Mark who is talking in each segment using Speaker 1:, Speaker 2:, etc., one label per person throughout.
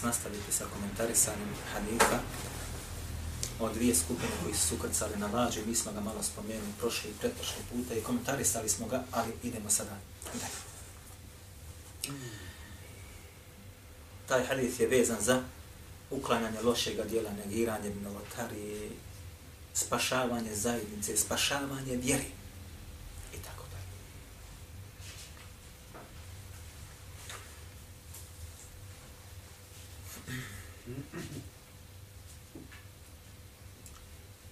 Speaker 1: Večeras nastaviti sa komentarisanjem haditha o dvije skupine koji su sukrcali na lađe. mi smo ga malo spomenuli prošli i pretprošli puta i komentarisali smo ga, ali idemo sada dalje. Taj hadith je vezan za uklanjanje lošega dijela, negiranje novotarije, spašavanje zajednice, spašavanje vjeri. I tako dalje.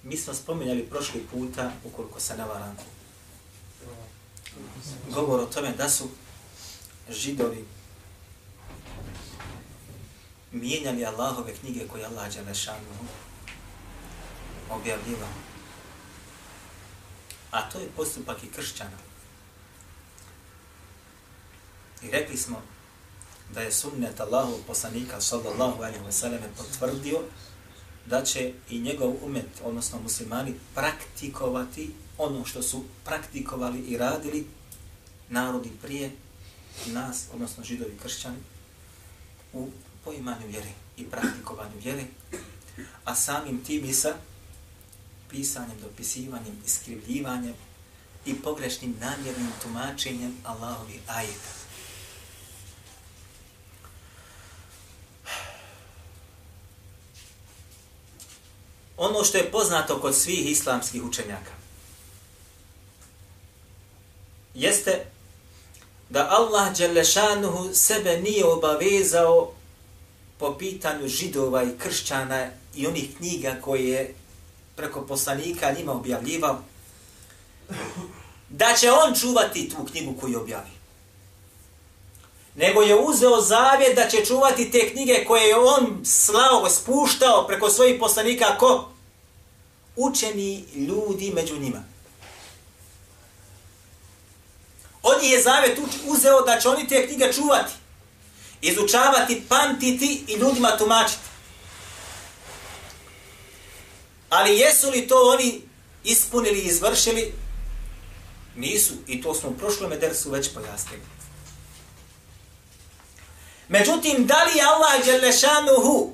Speaker 1: Mi smo spominjali prošli puta, ukoliko se navaram, govor o tome da su židovi mijenjali Allahove knjige koje Allah Đelešanu objavljivao. A to je postupak i kršćana. I rekli smo da je sunnet Allahu poslanika sallallahu alaihi wa sallam potvrdio da će i njegov umet, odnosno muslimani, praktikovati ono što su praktikovali i radili narodi prije nas, odnosno židovi kršćani, u poimanju vjere i praktikovanju vjere, a samim tim i sa pisanjem, dopisivanjem, iskrivljivanjem i pogrešnim namjernim tumačenjem Allahovi ajeta. Ono što je poznato kod svih islamskih učenjaka jeste da Allah Đelešanuhu sebe nije obavezao po pitanju židova i kršćana i onih knjiga koje je preko poslanika njima objavljivao, da će on čuvati tu knjigu koju objavi. Nego je uzeo zavjet da će čuvati te knjige koje je on slao, spuštao preko svojih poslanika, ko? Učeni ljudi među njima. On je zavet uzeo da će oni te knjige čuvati, izučavati, pamtiti i ljudima tumačiti. Ali jesu li to oni ispunili i izvršili? Nisu. I to smo u prošlom edersu već pojasnili. Međutim, da li je Allah Đelešanuhu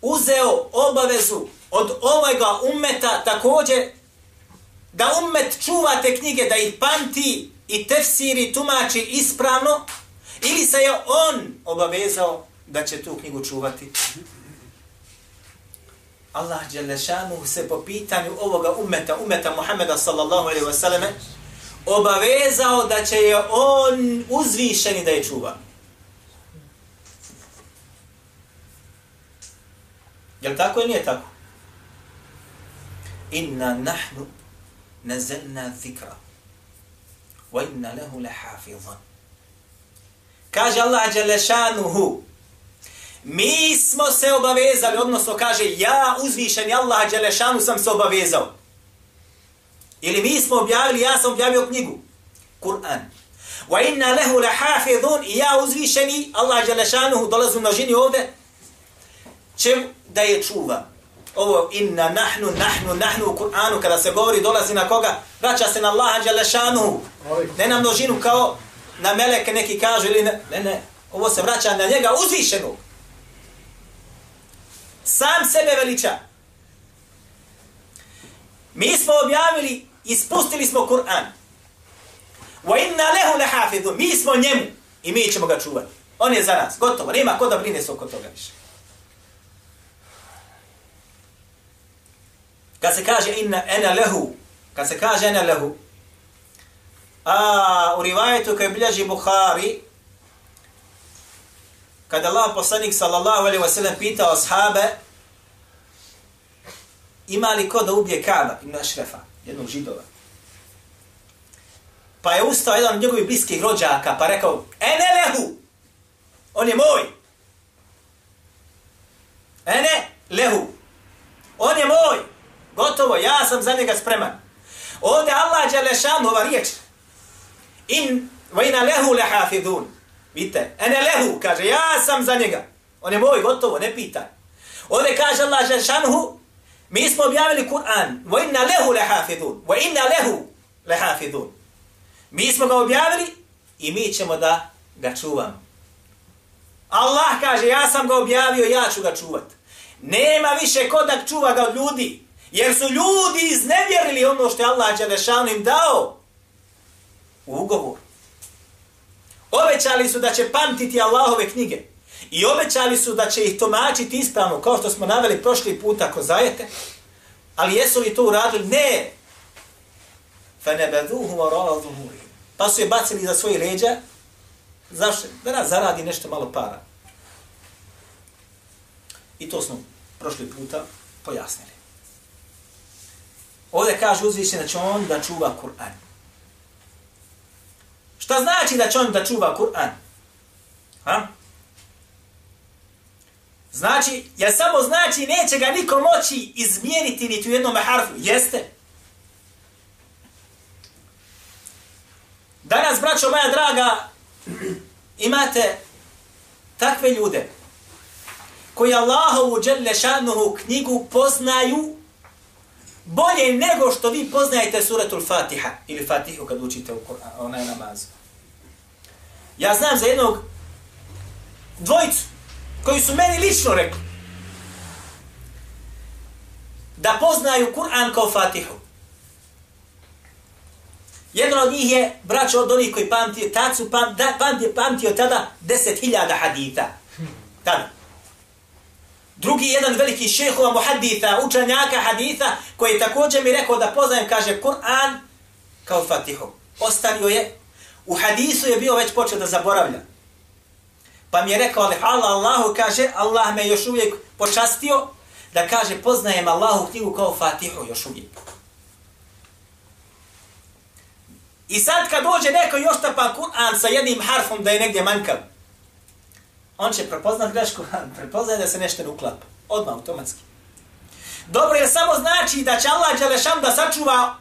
Speaker 1: uzeo obavezu od ovoga ummeta također da ummet čuva te knjige, da ih pamti i tefsiri, tumači ispravno, ili se je on obavezao da će tu knjigu čuvati? Allah Đelešanu se po pitanju ovoga umeta, umeta Muhammeda sallallahu alaihi wasallame, obavezao da će je on uzvišeni da je čuva. Jel tako ili nije tako? Inna nahnu nazalna zikra wa inna lehu lehafizan. Kaže Allah Đelešanuhu, Mi smo se obavezali, odnosno kaže ja uzvišeni Allah Đelešanu sam se obavezao. Ili mi smo objavili, ja sam objavio knjigu. Kur'an. Wa inna lehu lahafidhun i ja uzvišeni Allah Đelešanu dolazu na žini ovde. će da je čuva? Ovo inna nahnu, nahnu, nahnu u Kur'anu kada se govori dolazi na koga? Vraća se na Allaha Đelešanu. Ne na množinu kao na meleke neki kažu ili ne. Ne, ne. Ovo se vraća na njega uzvišenog sam sebe veliča. Mi smo objavili i spustili smo Kur'an. Wa inna lehu lehafidhu. Mi smo njemu i mi ćemo ga čuvati. On je za nas. Gotovo. Nema ko da brine se oko toga više. Kad se kaže inna ena lehu, kad se kaže ena lehu, a u rivajetu koji bilježi Bukhari, kada Allah poslanik sallallahu alaihi wa sallam pitao ashabe ima li ko da ubije Kaaba ibn Ašrefa, jednog židova. Pa je ustao jedan od njegovih bliskih rođaka pa rekao, ene lehu, on je moj. Ene lehu. Gotovo, ja sam za njega spreman. Ovdje Allah Đalešan ova riječ. In vajna lehu lehafidun. Vidite, ene lehu, kaže, ja sam za njega. On je moj, gotovo, ne pita. Ovdje kaže Allah Đalešanuhu, mi smo objavili Kur'an, wa lehu lehafidun, wa lehu lehafidun. Mi smo ga objavili i mi ćemo da ga čuvamo. Allah kaže, ja sam ga objavio, ja ću ga čuvat. Nema više ko da čuva ga od ljudi. Jer su ljudi iznevjerili ono što je Allah Đelešanu im dao u ugovor. Obećali su da će pamtiti Allahove knjige. I obećali su da će ih tomačiti ispravno, kao što smo naveli prošli put ako zajete. Ali jesu li to uradili? Ne. فَنَبَذُوهُ وَرَوَا ظُهُورِ Pa su je bacili za svoji leđa. Zašto? Da nas zaradi nešto malo para. I to smo prošli puta pojasnili. Ovdje kaže uzvišen da će on da čuva Kur'an. Šta znači da će on da čuva Kur'an? Ha? Znači, ja samo znači neće ga niko moći izmijeniti niti u jednom harfu. Jeste? Danas, braćo moja draga, imate takve ljude koji Allahovu dželle šanuhu knjigu poznaju bolje nego što vi poznajete suratul Fatiha ili Fatihu kad učite u onaj namaz. Ja znam za jednog dvojicu koji su meni lično rekli da poznaju Kur'an kao Fatihu. Jedan od njih je braćo od onih koji pamti, tad su pam, da, pamti, pamtio tada deset hiljada hadita. Tada. Drugi jedan veliki šehova muhaditha, učenjaka haditha, koji je također mi rekao da poznajem, kaže Kur'an kao Fatihu. Ostavio je, u hadisu je bio već počeo da zaboravlja. Pa mi je rekao, ali hvala Allahu, kaže, Allah me još uvijek počastio, da kaže, poznajem Allahu knjigu kao Fatihu još uvijek. I sad kad dođe neko još tapa Kur'an sa jednim harfom da je negdje manjkav, on će prepoznat grešku, prepoznaje da se nešto ne uklapa. Odmah, automatski. Dobro, jer samo znači da će Allah Đelešan da sačuva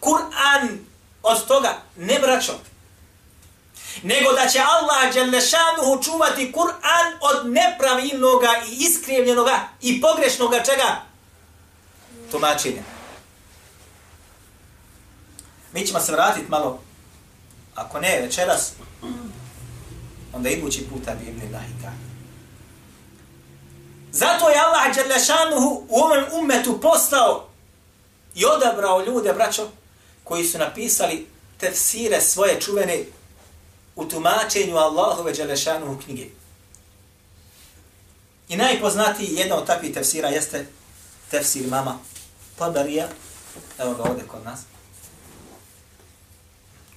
Speaker 1: Kur'an od toga, ne braćo, nego da će Allah Đelešanu čuvati Kur'an od nepravilnoga i iskrivljenoga i pogrešnoga čega? Tumačenja. Mi ćemo se vratiti malo, ako ne večeras, onda idući puta bi ibn Lahika. Zato je Allah Đerlešanuhu u ovom umetu postao i odabrao ljude, braćo, koji su napisali tefsire svoje čuvene u tumačenju Allahove Đerlešanuhu knjige. I najpoznatiji jedna od takvih tefsira jeste tefsir mama Tabarija, evo ga ovdje kod nas,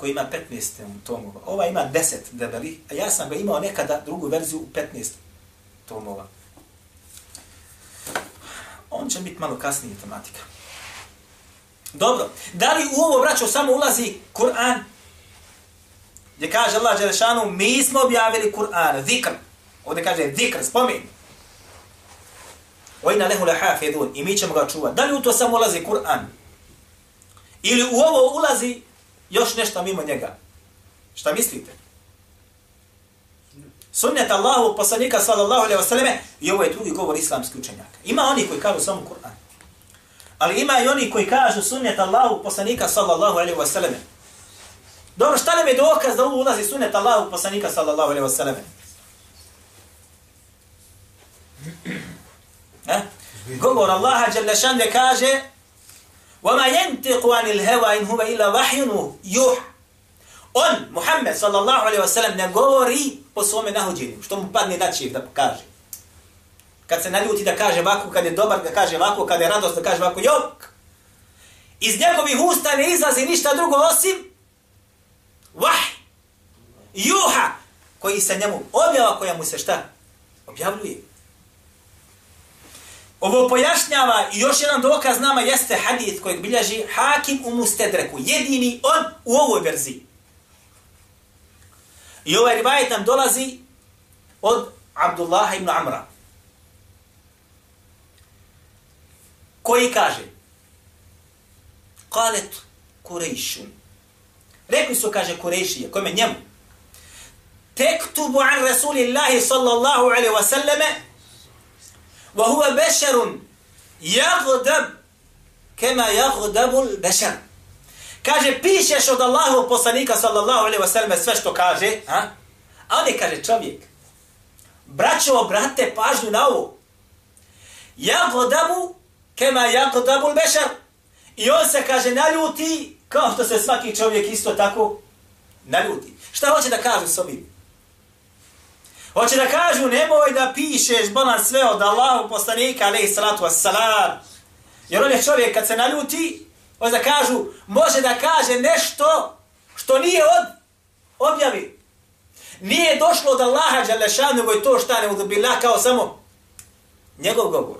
Speaker 1: koji ima 15 tomova. Ova ima 10 debeli, a ja sam ga imao nekada drugu verziju u 15 tomova. On će biti malo kasnije tematika. Dobro, da li u ovo vraćao samo ulazi Kur'an? Gdje kaže Allah Đelešanu, mi smo objavili Kur'an, zikr. Ovdje kaže zikr, spomin. Ojna lehu leha fedun, i mi ćemo ga čuvati. Da li u to samo ulazi Kur'an? Ili u ovo ulazi još nešto mimo njega. Šta mislite? Sunnet Allahu poslanika sallallahu alejhi ve selleme i ovo je drugi govor islamskih učenjaka. Ima oni koji kažu samo Kur'an. Ali ima i oni koji kažu sunnet Allahu poslanika sallallahu alejhi ve selleme. Dobro, šta nam je dokaz da ovo ulazi sunnet Allahu poslanika sallallahu alejhi ve selleme? Eh? Govor Allaha dželle kaže وما ينطق عن الهوى إن هو إلا وحي يوحى On, Muhammed sallallahu alaihi wasallam, ne govori po svome nahođenju, što mu padne na čijek da kaže. Kad se naljuti da kaže ovako, kad je dobar da kaže ovako, kad je radost da kaže ovako, jok. Iz njegovih usta ne izlazi ništa drugo osim vah, juha, koji se njemu objava, koja mu se šta? Objavljuje. Ovo pojašnjava i još jedan dokaz nama jeste hadith kojeg bilježi Hakim u Mustedreku. Jedini on u ovoj verziji. I ovaj rivajet nam dolazi od Abdullah ibn Amra. Koji kaže Kalet Kurejšun. Rekli su, kaže Kurejšije, kome njemu. Tektubu an Rasulillahi sallallahu alaihi wasallame وهو بشر يغضب كما يغضب البشر kaže pišeš od Allahu poslanika sallallahu alejhi ve sellem sve što kaže a a on je kaže čovjek Braćo, brate, pažnju na ovo. Ja godabu kema ja godabu bešar. I on se kaže naljuti kao što se svaki čovjek isto tako naljuti. Šta hoće da kažu s ovim? Hoće da kažu nemoj da pišeš bolan sve od Allahu poslanika alaihi salatu wassalam. Jer on je čovjek kad se naljuti, hoće da kažu, može da kaže nešto što nije od objavi. Nije došlo od Allaha Đalešanu, nego je to šta ne udobila kao samo njegov govor.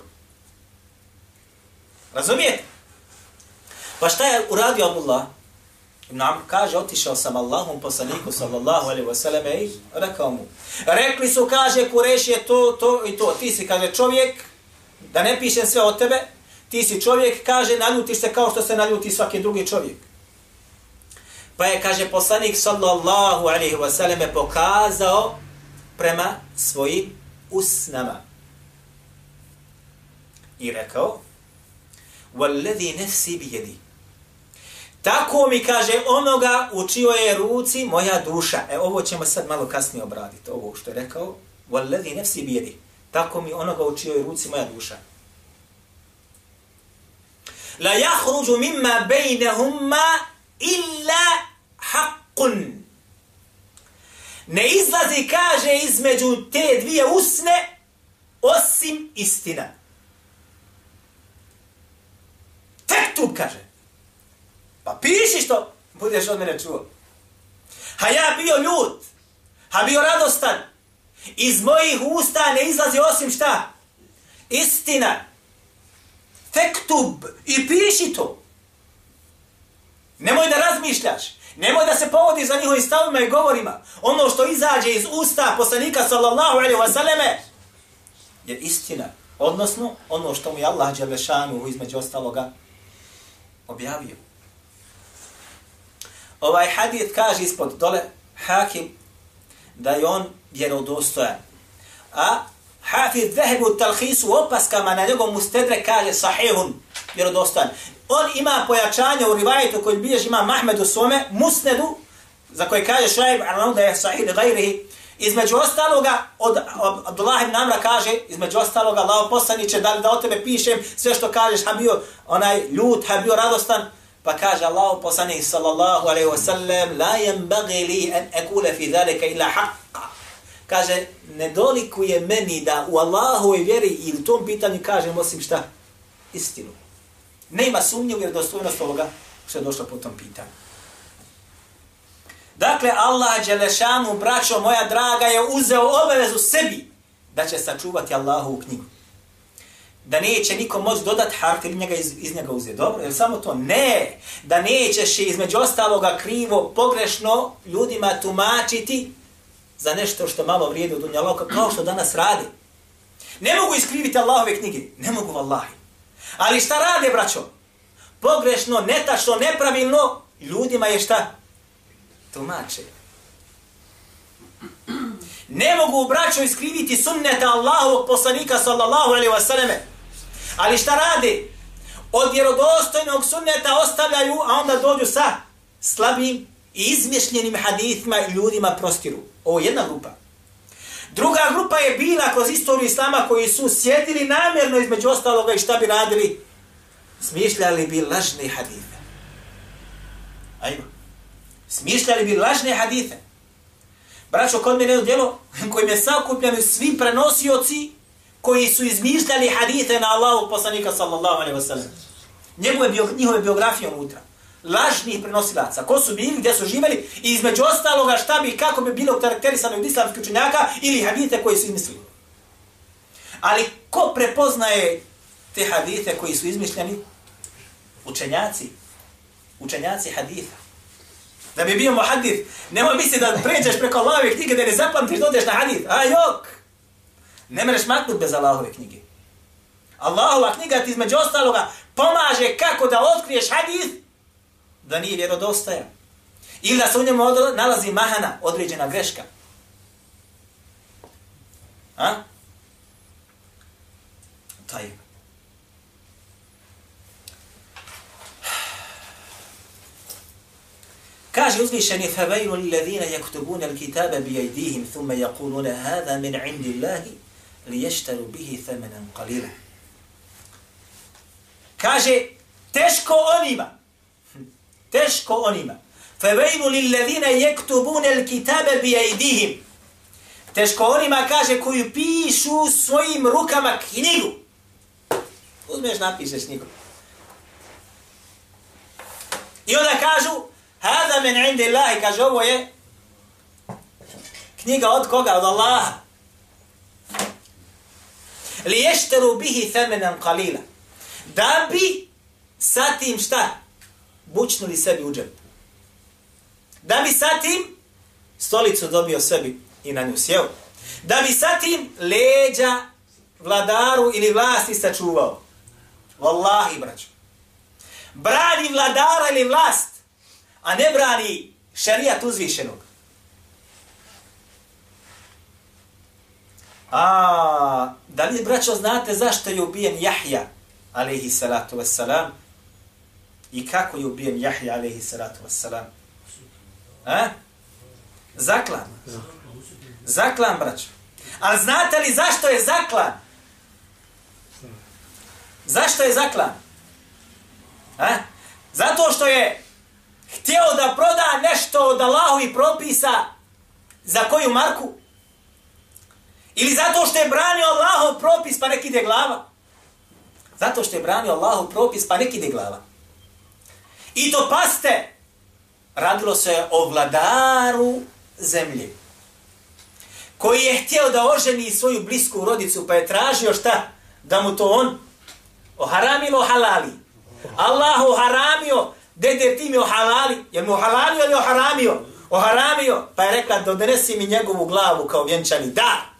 Speaker 1: Razumijete? Pa šta je uradio Abdullah? Allah? Nam kaže, otišao sam Allahom poslaniku sallallahu alaihi wasallam i rekao mu. Rekli su, kaže, Kureš je to, to i to. Ti si, kaže, čovjek, da ne pišem sve od tebe, ti si čovjek, kaže, naljutiš se kao što se naljuti svaki drugi čovjek. Pa je, kaže, poslanik sallallahu alaihi wasallam pokazao prema svojim usnama. I rekao, وَالَّذِي نَفْسِي بِيَدِي Tako mi kaže onoga u čijoj je ruci moja duša. E ovo ćemo sad malo kasnije obraditi, ovo što je rekao. Walladhi nefsi bijedi. Tako mi onoga u čijoj ruci moja duša. La jahruđu mimma bejnehumma illa haqqun. Ne izlazi, kaže, između te dvije usne osim istina. Tek tu, kaže. Pa piši što budeš od mene čuo. Ha ja bio ljud. Ha bio radostan. Iz mojih usta ne izlazi osim šta? Istina. Fektub. I piši to. Nemoj da razmišljaš. Nemoj da se povodi za njihovim stavima i govorima. Ono što izađe iz usta poslanika sallallahu alaihi wa sallame je istina. Odnosno, ono što mu je Allah Đelešanu između ostaloga objavio. Ovaj hadith kaže ispod dole hakim da je on vjerodostojan. A Hafiz Zahebu Talhisu opaskama na njegov mustedre kaže sahihun vjerodostojan. On ima pojačanje u rivajetu koji bilješ ima Mahmed u svome musnedu za koje kaže Šaib Arnaud da je sahih gajrihi. Između ostaloga, od Abdullah ibn Amra kaže, između ostaloga, Allah poslaniće, da li da o tebe pišem sve što kažeš, ha bio onaj ljut, ha bio radostan, Pa kaže Allah poslanik sallallahu alaihi wa sallam La yanbaghi li an akula fi zalika illa haqqa. Kaže, ne dolikuje meni da u Allahove i vjeri i u tom pitanju kažem osim šta? Istinu. Ne ima sumnje u vjerodostojnost ovoga što je došlo po tom pitanju. Dakle, Allah Đelešanu, braćo moja draga, je uzeo obavezu sebi da će sačuvati Allahu u knjigu da neće niko moći dodat harf ili njega iz, iz njega uzeti. Dobro, je samo to? Ne! Da nećeš između ostaloga krivo, pogrešno ljudima tumačiti za nešto što malo vrijedi u unjaloka, kao što danas radi. Ne mogu iskriviti Allahove knjige. Ne mogu vallahi. Ali šta rade, braćo? Pogrešno, netačno, nepravilno, ljudima je šta? Tumače. Ne mogu, braćo, iskriviti sunneta Allahovog poslanika, sallallahu alaihi wa sallame. Ali šta radi? Od vjerodostojnog sunneta ostavljaju, a onda dođu sa slabim i izmišljenim hadithima i ljudima prostiru. Ovo je jedna grupa. Druga grupa je bila kroz istoriju Islama koji su sjedili namjerno između ostaloga i šta bi radili? Smišljali bi lažne hadithe. Ajmo. Smišljali bi lažne hadithe. Braćo, kod mene je djelo kojim je sakupljeno svi prenosioci koji su izmišljali hadite na Allahu poslanika sallallahu alaihi wasallam. Njegove bio, njihove biografije unutra. Lažnih prenosilaca. Ko su bili, gdje su živeli i između ostaloga šta bi, kako bi bilo karakterisano od islamskih učenjaka ili hadite koji su izmislili. Ali ko prepoznaje te hadite koji su izmišljeni? Učenjaci. Učenjaci haditha. Da bi bio muhadith, nemoj misli da pređeš preko Allahove knjige da ne zapamtiš, dodeš na hadith. A jok! Ne mereš maknut bez Allahove knjige. Allahova knjiga ti između ostaloga pomaže kako da otkriješ hadith da nije vjerodostajan. Ili da se u njemu nalazi mahana, određena greška. A? Taj. Kaže uzvišeni فَوَيْلُ الَّذِينَ يَكْتُبُونَ الْكِتَابَ بِيَيْدِيهِمْ ثُمَّ يَقُولُونَ هَذَا مِنْ عِنْدِ اللَّهِ li ještaru bihi femenem kalile. Kaže, teško onima, teško onima, fe vejnu li levine jektubune il kitabe bi ejdihim. Teško onima, kaže, koju pišu svojim rukama knjigu. Uzmeš, napišeš knjigu. I onda kažu, hada men indi Allahi, kaže, ovo je knjiga od koga? Od Allaha. Li ješteru bihi themenan kalila. Da bi sa tim šta? Bučnuli sebi u džep. Da bi sa tim stolicu dobio sebi i na nju sjeo. Da bi sa tim leđa vladaru ili vlasti sačuvao. Wallahi, braću. Brani vladara ili vlast a ne brani šarijat uzvišenog. A, da li, braćo, znate zašto je ubijen Jahja, alaihi salatu wassalam, i kako je ubijen Jahja, alaihi salatu wassalam? A? Zaklan. Zaklan, braćo. Ali znate li zašto je zaklan? Zašto je zaklan? A? Zato što je htio da proda nešto od Allahu i propisa za koju marku? Ili zato što je branio Allahov propis pa nek ide glava? Zato što je branio Allahov propis pa nek ide glava. I to paste, radilo se o vladaru zemlje koji je htio da oženi svoju blisku rodicu pa je tražio šta? Da mu to on oharamilo halali. Allahu haramio dede ti mi ohalali, je mi ohalalio ili oharamio? Oharamio, pa je rekla, donesi mi njegovu glavu kao vjenčani, da!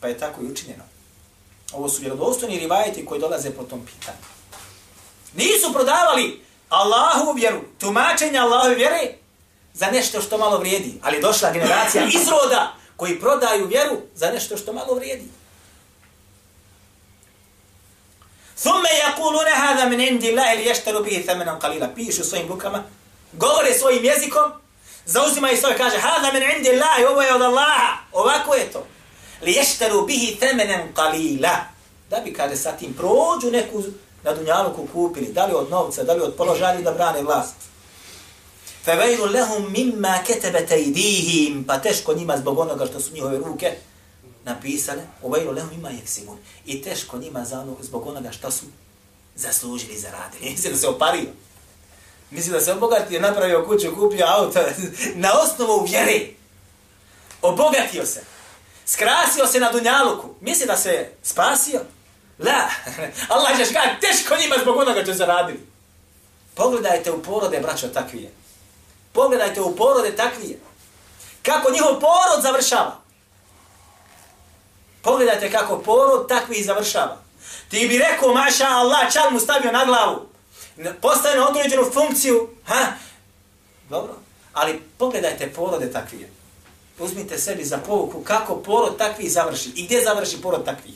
Speaker 1: pa je tako i učinjeno. Ovo su vjerodostojni rivajeti koji dolaze po tom pitanju. Nisu prodavali Allahu vjeru, tumačenje Allahove vjere za nešto što malo vrijedi. Ali došla generacija izroda koji prodaju vjeru za nešto što malo vrijedi. Thumme yakulune hada min indi Allahi ili ještaru bihi thamenom kalila. Pišu svojim rukama, govore svojim jezikom, zauzimaju svoje, kaže hada min indi Allahi, ovo je od Allaha, ovako je to liješteru bihi temenen kalila. da bi kada sa tim prođu neku na dunjaluku kupili da li od novca da li od položaja da brane vlast fevejlu lehum mimma ketebete idihim pa teško njima zbog onoga što su njihove ruke napisale, uvejlu lehum ima jeksimun. I teško njima za ono, zbog onoga što su zaslužili, zaradili. Misli da se opario. Mislim da se obogatio, napravio kuću, kupio auto, na osnovu vjere. Obogatio se. Skrasio se na dunjaluku. Misli da se spasio. La. Allah ćeš kada teško njima zbog onoga što zaradili. Pogledajte u porode, braćo, takvije. Pogledajte u porode takvije. Kako njihov porod završava. Pogledajte kako porod takvi završava. Ti bi rekao, maša Allah, čal mu stavio na glavu. Postaje na određenu funkciju. Ha? Dobro. Ali pogledajte porode takvije. Uzmite sebi za povuku kako porod takvi završi. I gdje završi porod takvi?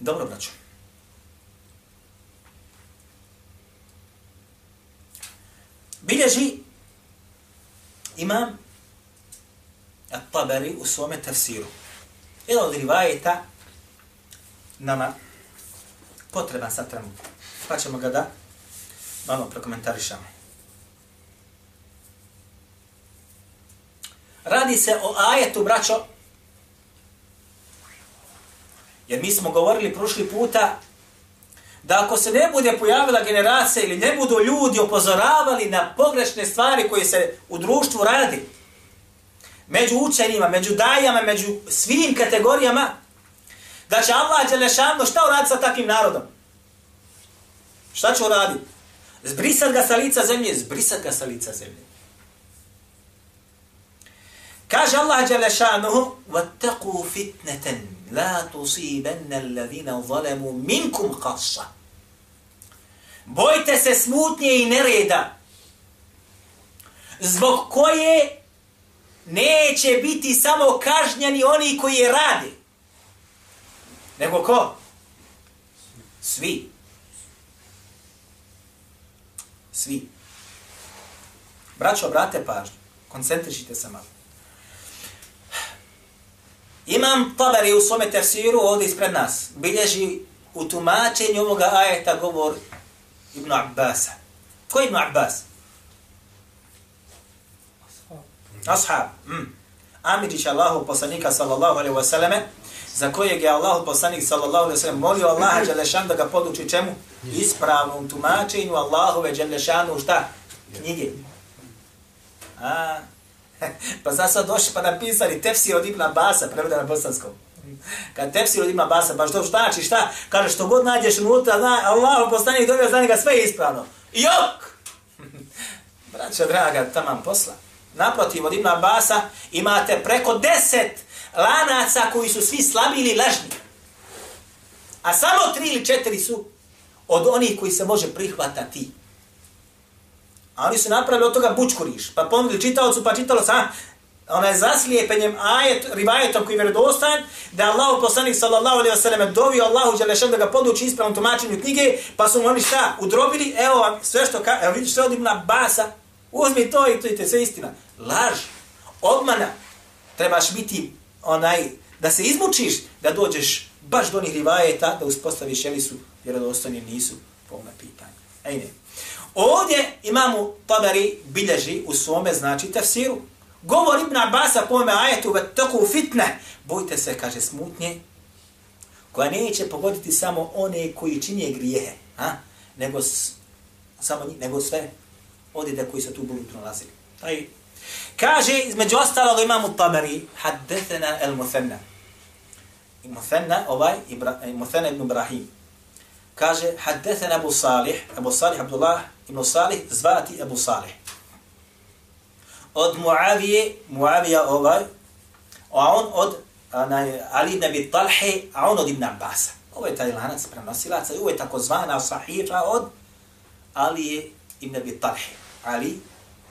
Speaker 1: Dobro, braću. Bilježi imam At-Tabari u svome tafsiru. Jedan od rivajeta nama potreban sa trenutku. Pa ćemo ga da malo prokomentarišamo. Radi se o ajetu, braćo, jer mi smo govorili prošli puta da ako se ne bude pojavila generacija ili ne budu ljudi opozoravali na pogrešne stvari koje se u društvu radi, među učenjima, među dajama, među svim kategorijama, da će Allah Đelešanu šta uraditi sa takvim narodom? Šta će uraditi? Zbrisat ga sa lica zemlje, zbrisat ga sa lica zemlje. Kaže Allah Đelešanu, وَتَّقُوا فِتْنَةً la tusibanna alladhina zalamu minkum khassa. Bojte se smutnje i nereda zbog koje neće biti samo kažnjani oni koji je radi. Nego ko? Svi. Svi. Braćo, brate, pažnju. Koncentrišite se malo. Imam Tabari u svome tefsiru ovdje ispred nas. Bilježi u tumačenju ovoga ajeta govor Ibn Abbasa. Ko je Ibn Abbas? Ashab. Mm. Amidžić Allahu poslanika sallallahu alaihi wasallam za kojeg je Allahu poslanik sallallahu alaihi wasallam molio Allaha Đelešan da ga poduči čemu? Ispravnom tumačenju Allahove Đelešanu šta? Knjige. A, pa sad sad došli pa napisali tefsir od Ibn Abasa, preveda na bosanskom. Kad tefsir od Ibn Abasa, baš to znači šta? Kaže što god nađeš unutra, zna, Allah poslanik dobio za njega sve ispravno. Jok! Braćo draga, tamam posla. Naprotiv, od Ibn Abasa imate preko deset lanaca koji su svi slabi ili lažni. A samo tri ili četiri su od onih koji se može prihvatati. A oni su napravili od toga bučkuriš. Pa ponudili čitaocu, pa čitalo sa ona je zaslijepenjem ajet, rivajetom koji je vjerodostajan, da Allah poslanik sallallahu alaihi wasallam dovio Allahu Đelešan da ga poduči ispravnom tumačenju knjige, pa su mu oni šta, udrobili, evo vam sve što ka, evo vidiš sve od Ibna Basa, uzmi to i to i je sve istina. Laž, obmana, trebaš biti onaj, da se izmučiš, da dođeš baš do onih rivajeta, da uspostaviš jelisu vjerodostojni nisu, po pitanja. pitanju. ne. Ovdje imamo Tabari bilježi u svome, znači, tefsiru. Govor Ibn Abasa po ovome ajetu, ve toku fitne, bojte se, kaže, smutnje, koja neće pogoditi samo one koji činje grijehe, a? nego, samo, nego sve odjede koji se tu budu nalazili. Taj. Kaže, između ostalog imamo Tabari, haddethena el Muthenna. Muthenna, ovaj, Ibra, Muthenna ibn Ibrahim. Kaže, haddethen Abu Salih, Abu Salih, Abdullah ibn Salih, zvati Abu Salih. Od Muavije, Muavija ovaj, a on od onaj, Ali ibn Abi Talhe, a on od Ibn Abbas. Ovo je taj lanac prenosilaca i ovo je takozvana sahifa od Ali ibn Abi Talhe. Ali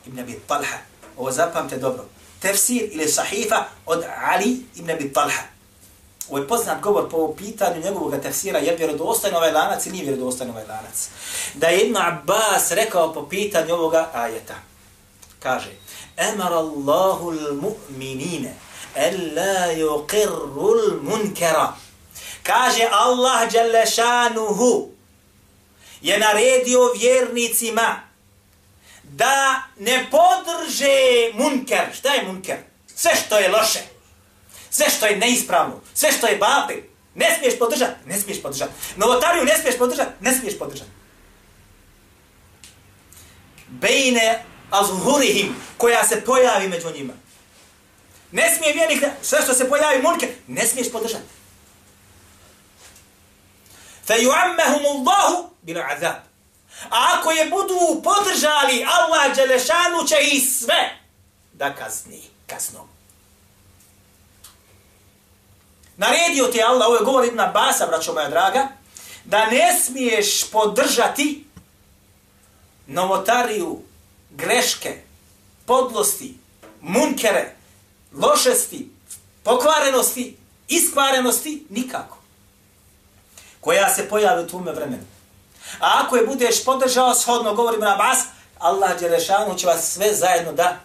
Speaker 1: ibn Abi Talha. Ovo zapamte dobro. Tefsir ili sahifa od Ali ibn Abi Talha. Ovo je poznat govor po pitanju njegovog tefsira, je vjerodostojno ovaj lanac ili nije vjerodostojno ovaj lanac. Da je Ibn Abbas rekao po pitanju ovoga ajeta. Kaže, Emar Allahu l-mu'minine, en la yuqirru l-munkera. Kaže Allah Đalešanuhu je naredio vjernicima da ne podrže munker. Šta je munker? Sve što je loše. Sve što je neispravno. Sve što je babi. Ne smiješ podržati. Ne smiješ podržati. Novotariju ne smiješ podržati. Ne smiješ podržati. Bejne azhurihim koja se pojavi među njima. Ne smije vjernik sve što se pojavi munke, Ne smiješ podržati. Fe yu'ammahum Allahu bila azab. A ako je budu podržali, Allah Đelešanu će i sve da kazni kaznom. Naredio ti Allah, ovo je govor Ibn Abasa, braćo moja draga, da ne smiješ podržati novotariju, greške, podlosti, munkere, lošesti, pokvarenosti, iskvarenosti, nikako. Koja se pojavi u tome vremenu. A ako je budeš podržao shodno, govori na bas, Allah Đelešanu će vas sve zajedno da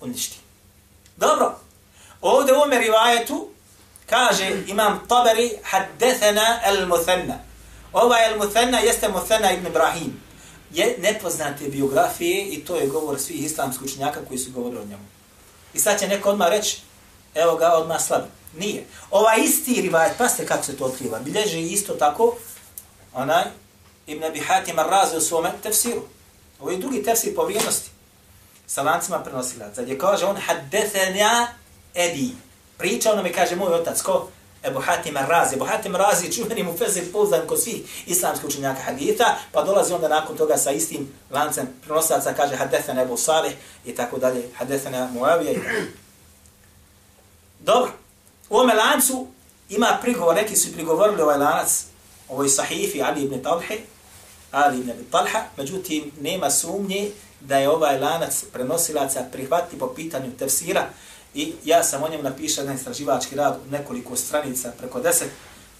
Speaker 1: uništi. Dobro. Ovdje u ovome rivajetu kaže imam Tabari haddethena el Muthanna. Ovaj el Muthanna jeste Muthanna ibn Ibrahim. Je nepoznate biografije i to je govor svih islamskih učenjaka koji su govorili o njemu. I sad će neko odmah reći, evo ga odmah slab. Nije. Ova isti rivajet, pa ste kako se to otkriva, bilježi isto tako, onaj, Ibn Abi Hatim Ar-Razi u svome tefsiru. Ovo je drugi tefsir po vrijednosti. Sa lancima prenosilaca. Gdje kaže on, haddethena edi. Pričao nam je, kaže moj otac, ko? Ebu Hatim Razi. Ebu Hatim Razi čuveni mu fezir pouzdan kod svih islamskih učenjaka haditha, pa dolazi onda nakon toga sa istim lancem prenosaca, kaže Hadethana Ebu Salih i tako dalje, Hadethana Muavija i tako. Dobro. U ome lancu ima prigovor, neki su prigovorili ovaj lanac, ovoj sahifi Ali ibn Talhe, Ali ibn Abi Talha, međutim, nema sumnje da je ovaj lanac prenosilaca prihvati po pitanju tefsira i ja sam o njemu napišao jedan istraživački rad u nekoliko stranica, preko deset,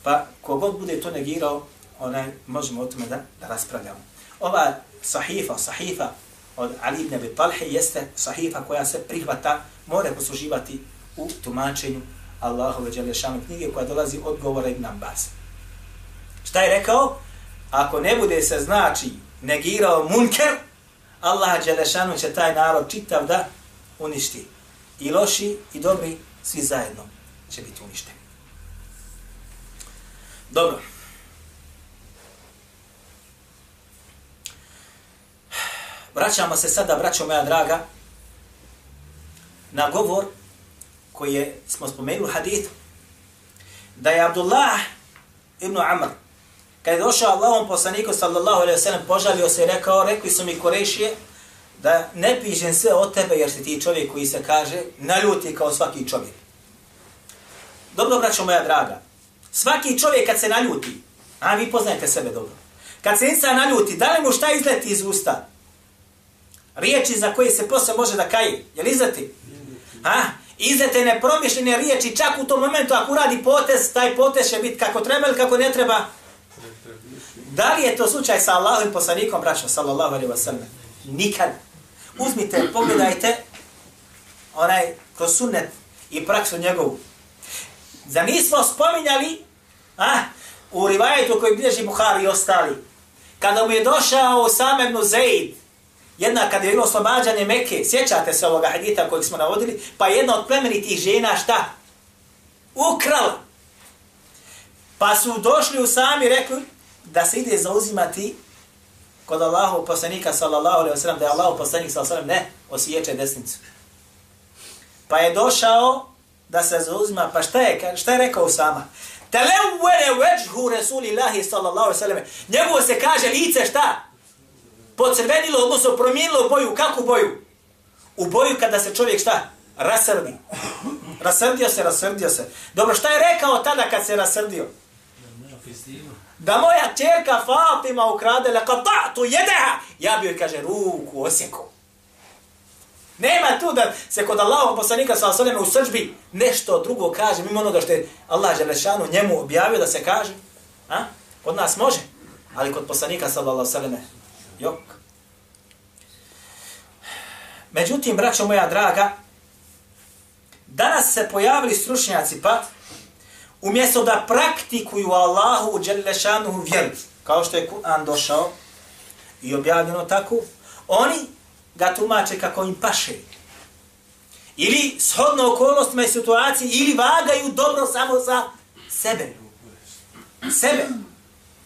Speaker 1: pa kogod bude to negirao, onaj, možemo o tome da, da raspravljamo. Ova sahifa, sahifa od Ali ibn Abi Talhe jeste sahifa koja se prihvata, mora posluživati u tumačenju Allahove Đelešanu knjige koja dolazi od govora Ibn Abbas. Šta je rekao? Ako ne bude se znači negirao munker, Allah Đelešanu će taj narod čitav da uništi. I loši i dobri svi zajedno će biti uništeni. Dobro. Vraćamo se sada, braćo moja draga, na govor koji je, smo spomenuli hadith, da je Abdullah ibn Amr, kada je došao Allahom poslaniku sallallahu alaihi wa sallam, požalio se i rekao, rekli su mi Korešije, da ne pišem sve od tebe, jer si ti čovjek koji se kaže, naljuti kao svaki čovjek. Dobro, braćo moja draga, svaki čovjek kad se naljuti, a vi poznajete sebe dobro, kad se insan naljuti, da li mu šta izleti iz usta? Riječi za koje se posle može da kaje, je li izleti? Ha? Izlete nepromišljene riječi, čak u tom momentu ako uradi potez, taj potez će biti kako treba ili kako ne treba. Da li je to slučaj sa Allahom poslanikom, braćo, sallallahu alaihi wa sallam? Nikad. Uzmite, pogledajte, onaj, kroz sunnet i praksu njegovu. Za nismo spominjali, a, u rivajetu koji bilježi Buhari i ostali, kada mu je došao Samebnu Zaid, jedna kada je bilo oslobađanje Mekke, sjećate se ovoga hadita kojeg smo navodili, pa jedna od plemenitih žena šta? Ukrala. Pa su došli u sami rekli da se ide zauzimati kod Allahu poslanika sallallahu alejhi ve sellem da je Allahu poslanik sallallahu alejhi ve sellem ne osjeće desnicu. Pa je došao da se zauzima, pa šta je, šta je rekao sama? Televvene veđhu Rasulillahi sallallahu alejhi ve sellem. Njegovo se kaže lice šta? Pocrvenilo, odnosno promijenilo boju. Kako boju? U boju kada se čovjek šta? Rasrdi. Rasrdio se, rasrdio se. Dobro, šta je rekao tada kad se rasrdio? Da moja čerka Fatima ukrade le qata'tu jedeha. Ja bi joj kaže ruku osjekao. Nema tu da se kod Allahog poslanika sa osaleme u srđbi nešto drugo kaže, mimo onoga što je Allah Želešanu njemu objavio da se kaže. A? Kod nas može, ali kod poslanika sa osaleme, jok. Međutim, braćo moja draga, danas se pojavili stručnjaci pa umjesto da praktikuju Allahu u Đelešanu vjeru, kao što je Kur'an došao i objavljeno tako, oni ga tumače kako im paše. Ili shodno okolnostima i situaciji, ili vagaju dobro samo za sebe. Sebe.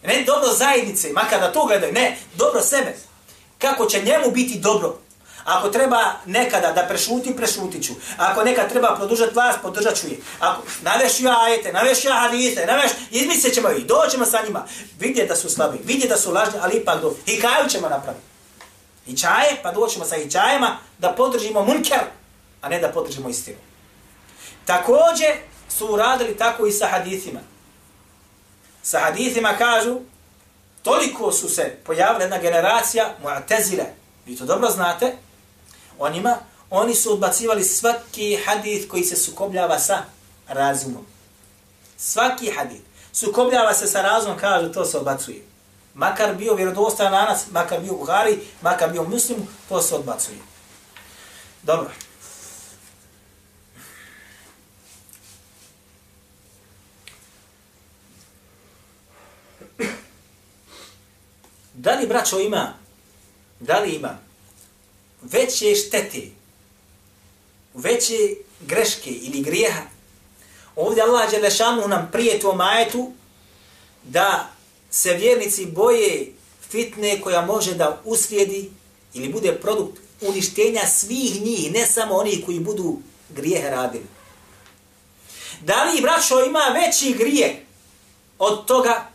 Speaker 1: Ne dobro zajednice, makar da to gledaju, ne, dobro sebe. Kako će njemu biti dobro. Ako treba nekada da prešuti, prešutit ću. Ako nekad treba produžati vas, podržat ću je. Ako naveš ja ajete, naveš ja hadite, naveš, izmislit ćemo ih, doćemo sa njima. Vidje da su slabi, vidje da su lažni, ali ipak do. I kaju ćemo napraviti. I čaje, pa doćemo sa i da podržimo munker, a ne da podržimo istinu. Također su uradili tako i sa hadithima. Sa hadithima kažu, toliko su se pojavila jedna generacija, mu'tezile, vi to dobro znate, onima, oni su odbacivali svaki hadith koji se sukobljava sa razumom. Svaki hadith. Sukobljava se sa razumom, kaže to se odbacuje. Makar bio vjerodostojan lanac, makar bio Buhari, makar bio muslim, to se odbacuje. Dobro. Da li braćo ima, da li ima veće štete, veće greške ili grijeha. Ovdje Allah Đelešanu nam prije tom ajetu da se vjernici boje fitne koja može da uslijedi ili bude produkt uništenja svih njih, ne samo oni koji budu grijehe radili. Da li, braćo, ima veći grije od toga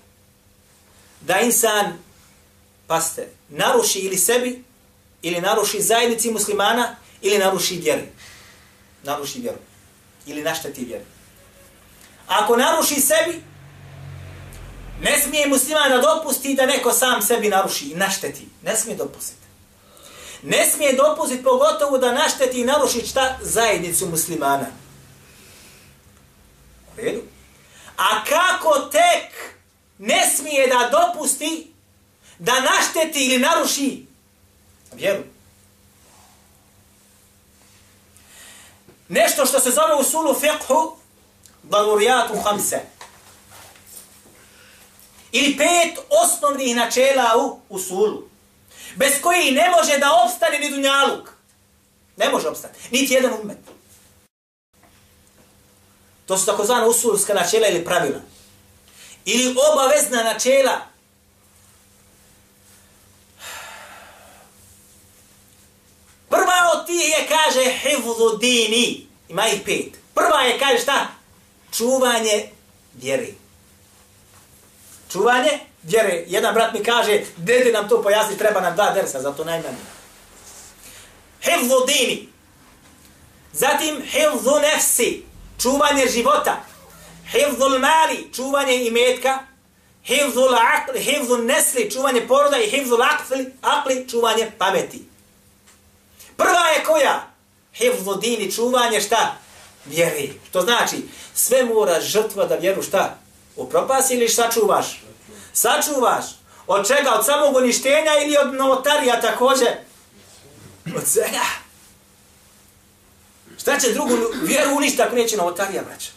Speaker 1: da insan, paste, naruši ili sebi ili naruši zajednici muslimana, ili naruši vjeru. Naruši vjeru. Ili našteti vjeru. Ako naruši sebi, ne smije musliman da dopusti da neko sam sebi naruši i našteti. Ne smije dopustiti. Ne smije dopustiti pogotovo da našteti i naruši šta zajednicu muslimana. Redu. A kako tek ne smije da dopusti da našteti ili naruši vjeru. Nešto što se zove u sulu fiqhu, dalurijatu hamse. Ili pet osnovnih načela u usulu. Bez koji ne može da opstane ni dunjaluk. Ne može opstati. Niti jedan umet. To su takozvane usulska načela ili pravila. Ili obavezna načela. Prva od tih je, kaže, hivlu dini. Ima ih pet. Prva je, kaže, šta? Čuvanje vjeri. Čuvanje vjere. Jedan brat mi kaže, dede nam to pojasni, treba nam dva dersa, zato najmanje. Hivlu dini. Zatim, hivlu nefsi čuvanje života, Hivlu mali, čuvanje imetka, hivzul akli, hivzul nesli, čuvanje poroda i hivzul akli, akli čuvanje pameti. Prva je koja? Hivzul dini, čuvanje šta? Vjeri. Što znači, sve mora žrtva da vjeru šta? Upropasi ili šta čuvaš? Sačuvaš. Od čega? Od samog uništenja ili od novotarija također? Od svega. Šta će drugu vjeru uništa ako neće novotarija, braća?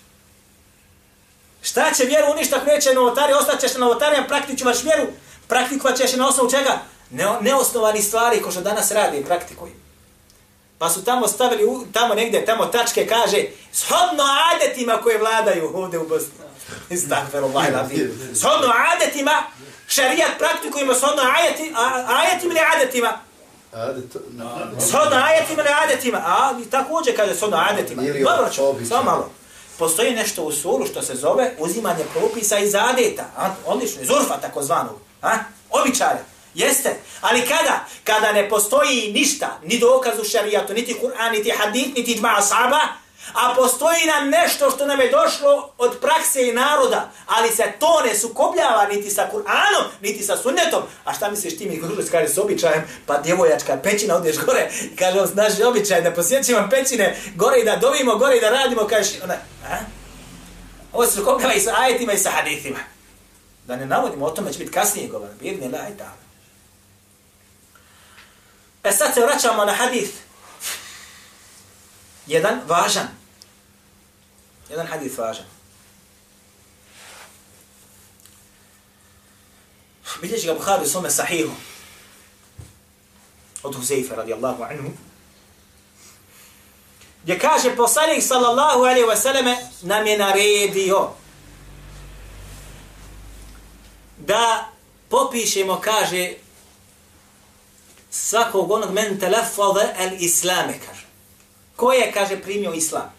Speaker 1: Šta će vjeru uništa ako neće novotarija? Ostaćeš na novotarija, praktikujuš vjeru, praktikovat ćeš na osnovu čega? Ne, neosnovani stvari ko što danas radi i praktikuju. Pa su tamo stavili, u, tamo negdje, tamo tačke kaže, shodno adetima koje vladaju ovdje u Bosni. Istakveru, vajlavi. Shodno adetima, šarijat praktikujemo shodno ajetima, ajetima ili adetima. Shodno ajetima ili adetima. A također kaže shodno ajetima. Dobro ću, samo malo. Postoji nešto u suru što se zove uzimanje propisa iz adeta. A? Odlično, iz urfa takozvanog. A? Običaja. Jeste. Ali kada? Kada ne postoji ništa, ni dokaz u šarijatu, niti Kur'an, niti hadith, niti dma asaba, A postoji nam nešto što nam je došlo od prakse i naroda, ali se to ne sukobljava niti sa Kur'anom, niti sa sunnetom. A šta misliš ti mi kružiš, kaže s običajem, pa djevojačka pećina odeš gore, kaže on naš običaj da posjećimo pećine gore i da dovimo gore i da radimo, kažeš ona, a? Ovo se sukobljava i sa ajetima i sa hadithima. Da ne navodimo, o tome će biti kasnije govor. Birni la i E sad se vraćamo na hadith. Jedan važan. Jedan hadith važan. Bilježi ga Bukhari u svome sahihu. Od Huzeyfa radijallahu anhu. Gdje kaže poslanik sallallahu alaihi wasallame nam je naredio da popišemo, kaže, svakog onog men telefove el islame, kaže. Ko je, kaže, primio islam?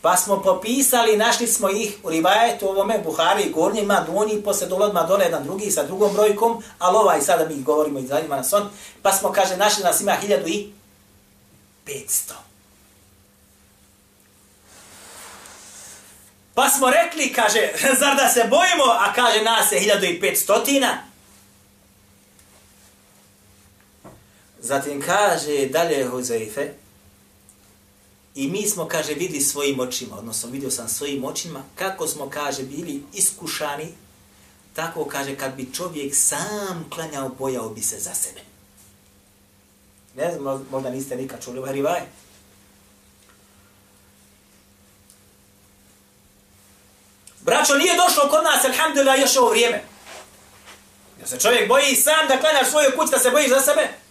Speaker 1: Pa smo popisali, našli smo ih u Rivajetu ovome, Buhari i Gornji, ma donji, posle dolad, dole jedan drugi sa drugom brojkom, ali ovaj, sada mi govorimo i zanima nas on, pa smo, kaže, našli nas ima 1500. Pa smo rekli, kaže, zar da se bojimo, a kaže nas je 1500, Zatim kaže dalje Huzeife, I mi smo, kaže, vidi svojim očima, odnosno vidio sam svojim očima, kako smo, kaže, bili iskušani, tako, kaže, kad bi čovjek sam klanjao, bojao bi se za sebe. Ne znam, možda niste nikad čuli ovaj rivaj. Braćo, nije došlo kod nas, alhamdulillah, još ovo vrijeme. Ja se čovjek boji sam da klanjaš svoju kuću, da se bojiš za sebe.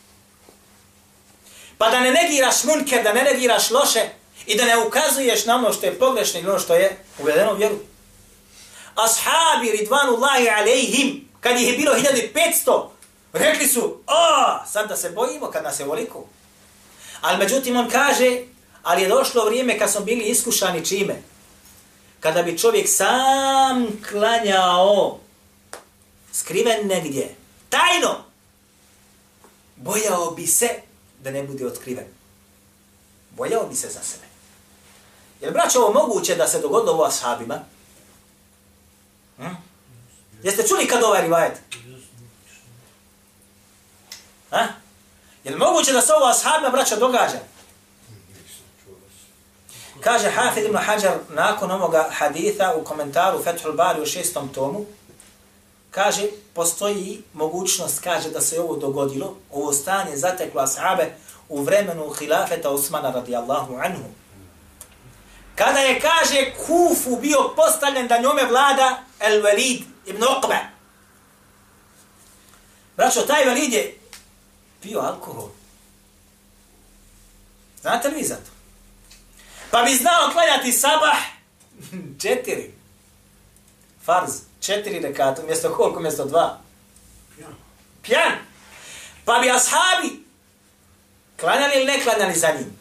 Speaker 1: Pa da ne negiraš munker, da ne negiraš loše i da ne ukazuješ na ono što je pogrešno ili ono što je uvedeno u vjeru. Ashabi ridvanullahi alejhim, kad ih je bilo 1500, rekli su, o, sad da se bojimo kad nas je voliko. Ali međutim on kaže, ali je došlo vrijeme kad smo bili iskušani čime? Kada bi čovjek sam klanjao skriven negdje, tajno, bojao bi se da ne bude otkriven. Bojao bi se za sebe. Jer, braćo, ovo moguće da se dogodilo ovo ashabima? Hm? Jeste čuli kad ovaj rivajet? Hm? Ha? Je li moguće da se ovo ashabima, braća, događa? Kaže Hafid ibn Hajar nakon ovoga haditha u komentaru Fethul Bari u šestom tomu, kaže, postoji mogućnost, kaže, da se ovo dogodilo, ovo stanje zateklo ashabe u vremenu hilafeta Osmana radijallahu anhu. Kada je, kaže, Kufu bio postavljen da njome vlada El Velid ibn Uqba. Braćo, taj Velid je pio alkohol. Znate li vi za to? Pa bi znao klanjati sabah četiri. Farz, četiri rekata, umjesto koliko, umjesto dva? Pjan. Pjan. Pa bi ashabi klanjali ili ne klanjali za njim?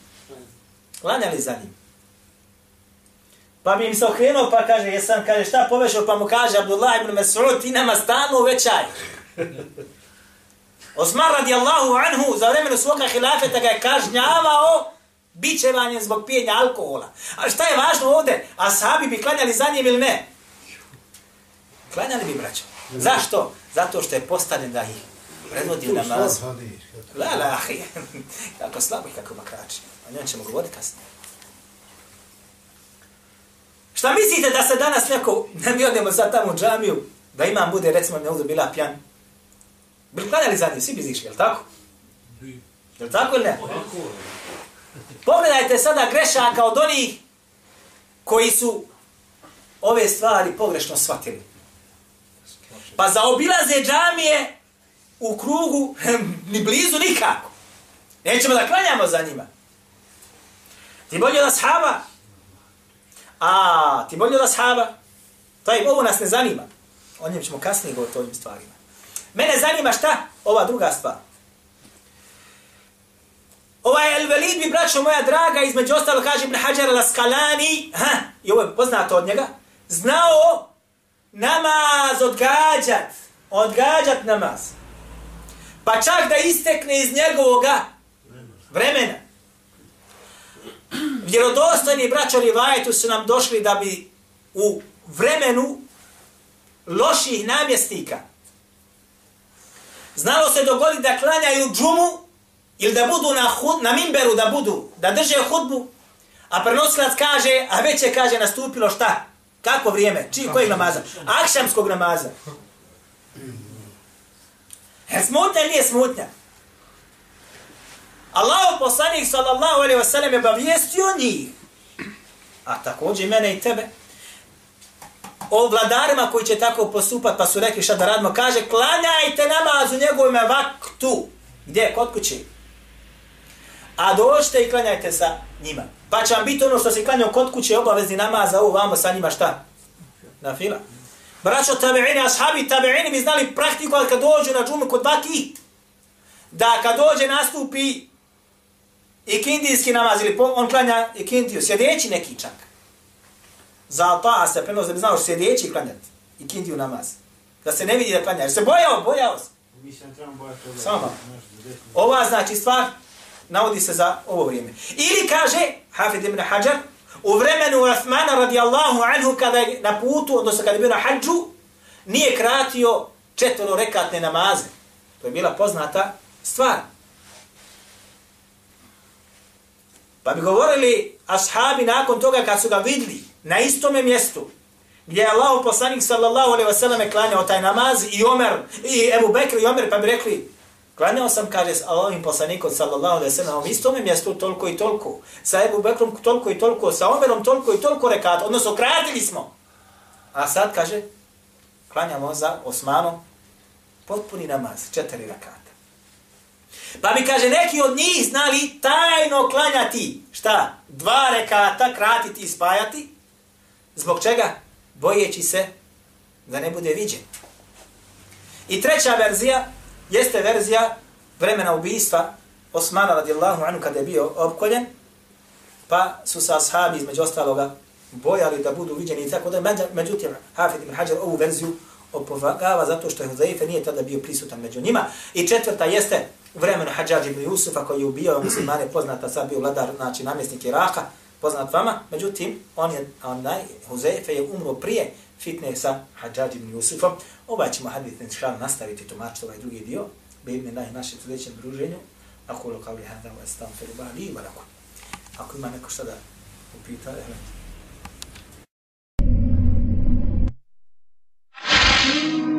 Speaker 1: Klanjali za njim. Pa bi im se okrenuo pa kaže, jesam, kaže, šta povešao? Pa mu kaže, Abdullah ibn Mas'ud, ti nama stalno uvećaj. Osman radijallahu anhu za vremenu svoga hilafeta ga je kažnjavao bićevanjem zbog pijenja alkohola. A šta je važno ovdje? A sahabi bi klanjali za njim ili ne? Klanjali bi, braćo. Zašto? Zato što je postavljen da ih predvodi u namaz. La, la, ahi. kako slabo i kako makrači. O njom ćemo govoriti kasnije. Šta mislite da se danas neko, ne mi odemo sad tamo u džamiju, da imam bude, recimo, ne ovdje bila pjan? Bili klanjali za njim, svi bi zišli, je tako? Je tako ili ne? Pogledajte sada grešaka od onih koji su ove stvari pogrešno shvatili. Pa zaobilaze džamije u krugu ni blizu nikako. Nećemo da klanjamo za njima. Ti bolje od ashaba? A, ti bolje od ashaba? Taj, ovo nas ne zanima. O njem ćemo kasnije govoriti o ovim stvarima. Mene zanima šta? Ova druga stvar. Ovaj El-Velid mi, braćo moja draga, između ostalo kaže Ibn Hajar al-Askalani, ha, i ovo je poznato od njega, znao namaz odgađat, odgađat namaz. Pa čak da istekne iz njegovoga vremena. Vjerodostojni braćo Rivajetu su nam došli da bi u vremenu loših namjestika znalo se dogoditi da klanjaju džumu ili da budu na, hud, na mimberu da budu, da drže hudbu, a prenosilac kaže, a već je kaže nastupilo šta? Kako vrijeme? Čiji, kojeg namaza? Akšamskog namaza. Je smutnja ili nije smutnja? Allah poslanik sallallahu alaihi wa sallam je bavijestio njih. A također mene i tebe. O vladarima koji će tako postupat, pa su rekli šta da radimo, kaže, klanjajte namaz u njegovome vaktu. Gdje? Kod kući a dođite i klanjajte sa njima. Pa će vam biti ono što se klanjao kod kuće obavezni namaz, a ovo vamo sa njima šta? Na fila. Braćo tabi'ini, ashabi tabi'ini bi znali praktiku, ali kad dođu na džumu kod baki, da kad dođe nastupi ikindijski namaz, ili on klanja ikindiju, sjedeći neki čak. Za ta se prenos da bi znao sjedeći klanjati ikindiju namaz. Da se ne vidi da klanja. Jer se bojao, bojao se. Samo. Ova znači stvar, navodi se za ovo vrijeme. Ili kaže, Hafid ibn Hajar, u vremenu Uthmana radijallahu anhu kada je na putu, odnosno kada je bio na hađu, nije kratio četvoro rekatne namaze. To je bila poznata stvar. Pa bi govorili ashabi nakon toga kad su ga vidli na istome mjestu, gdje je Allah poslanik sallallahu alaihi wasallam klanjao taj namaz i Omer, i Ebu Bekr i Omer, pa bi rekli, Klanjao sam, kaže, s Allahovim poslanikom, sallallahu alaihi sallam, u istome mjestu toliko i toliko, sa Ebu Bekrom toliko i toliko, sa Omerom toliko i toliko rekata, odnosno kratili smo. A sad, kaže, klanjamo za Osmanom potpuni namaz, četiri rekata. Pa mi kaže, neki od njih znali tajno klanjati, šta? Dva rekata, kratiti i spajati. Zbog čega? Bojeći se da ne bude viđen. I treća verzija, jeste verzija vremena ubijstva Osmana radijallahu anhu kada je bio opkoljen, pa su sa ashabi između ostaloga bojali da budu viđeni i tako da međutim Hafid ibn Hajar ovu verziju opovagava zato što je Huzaife nije tada bio prisutan među njima. I četvrta jeste vremena Hadžađ ibn Jusufa koji je ubio muslimane poznata sad bio vladar, znači namjesnik Iraka, poznat vama, međutim on je, onaj, Huzaife je umro prije fitne sa Hadžad ibn Jusufom. Ovaj ćemo hadith inshallah nastaviti to mač ovaj drugi dio. Bejme na našem sljedećem druženju. Ako lo kao li hada wa astanfir li wa lakum. Ako ima neko što da upita, evo. thank you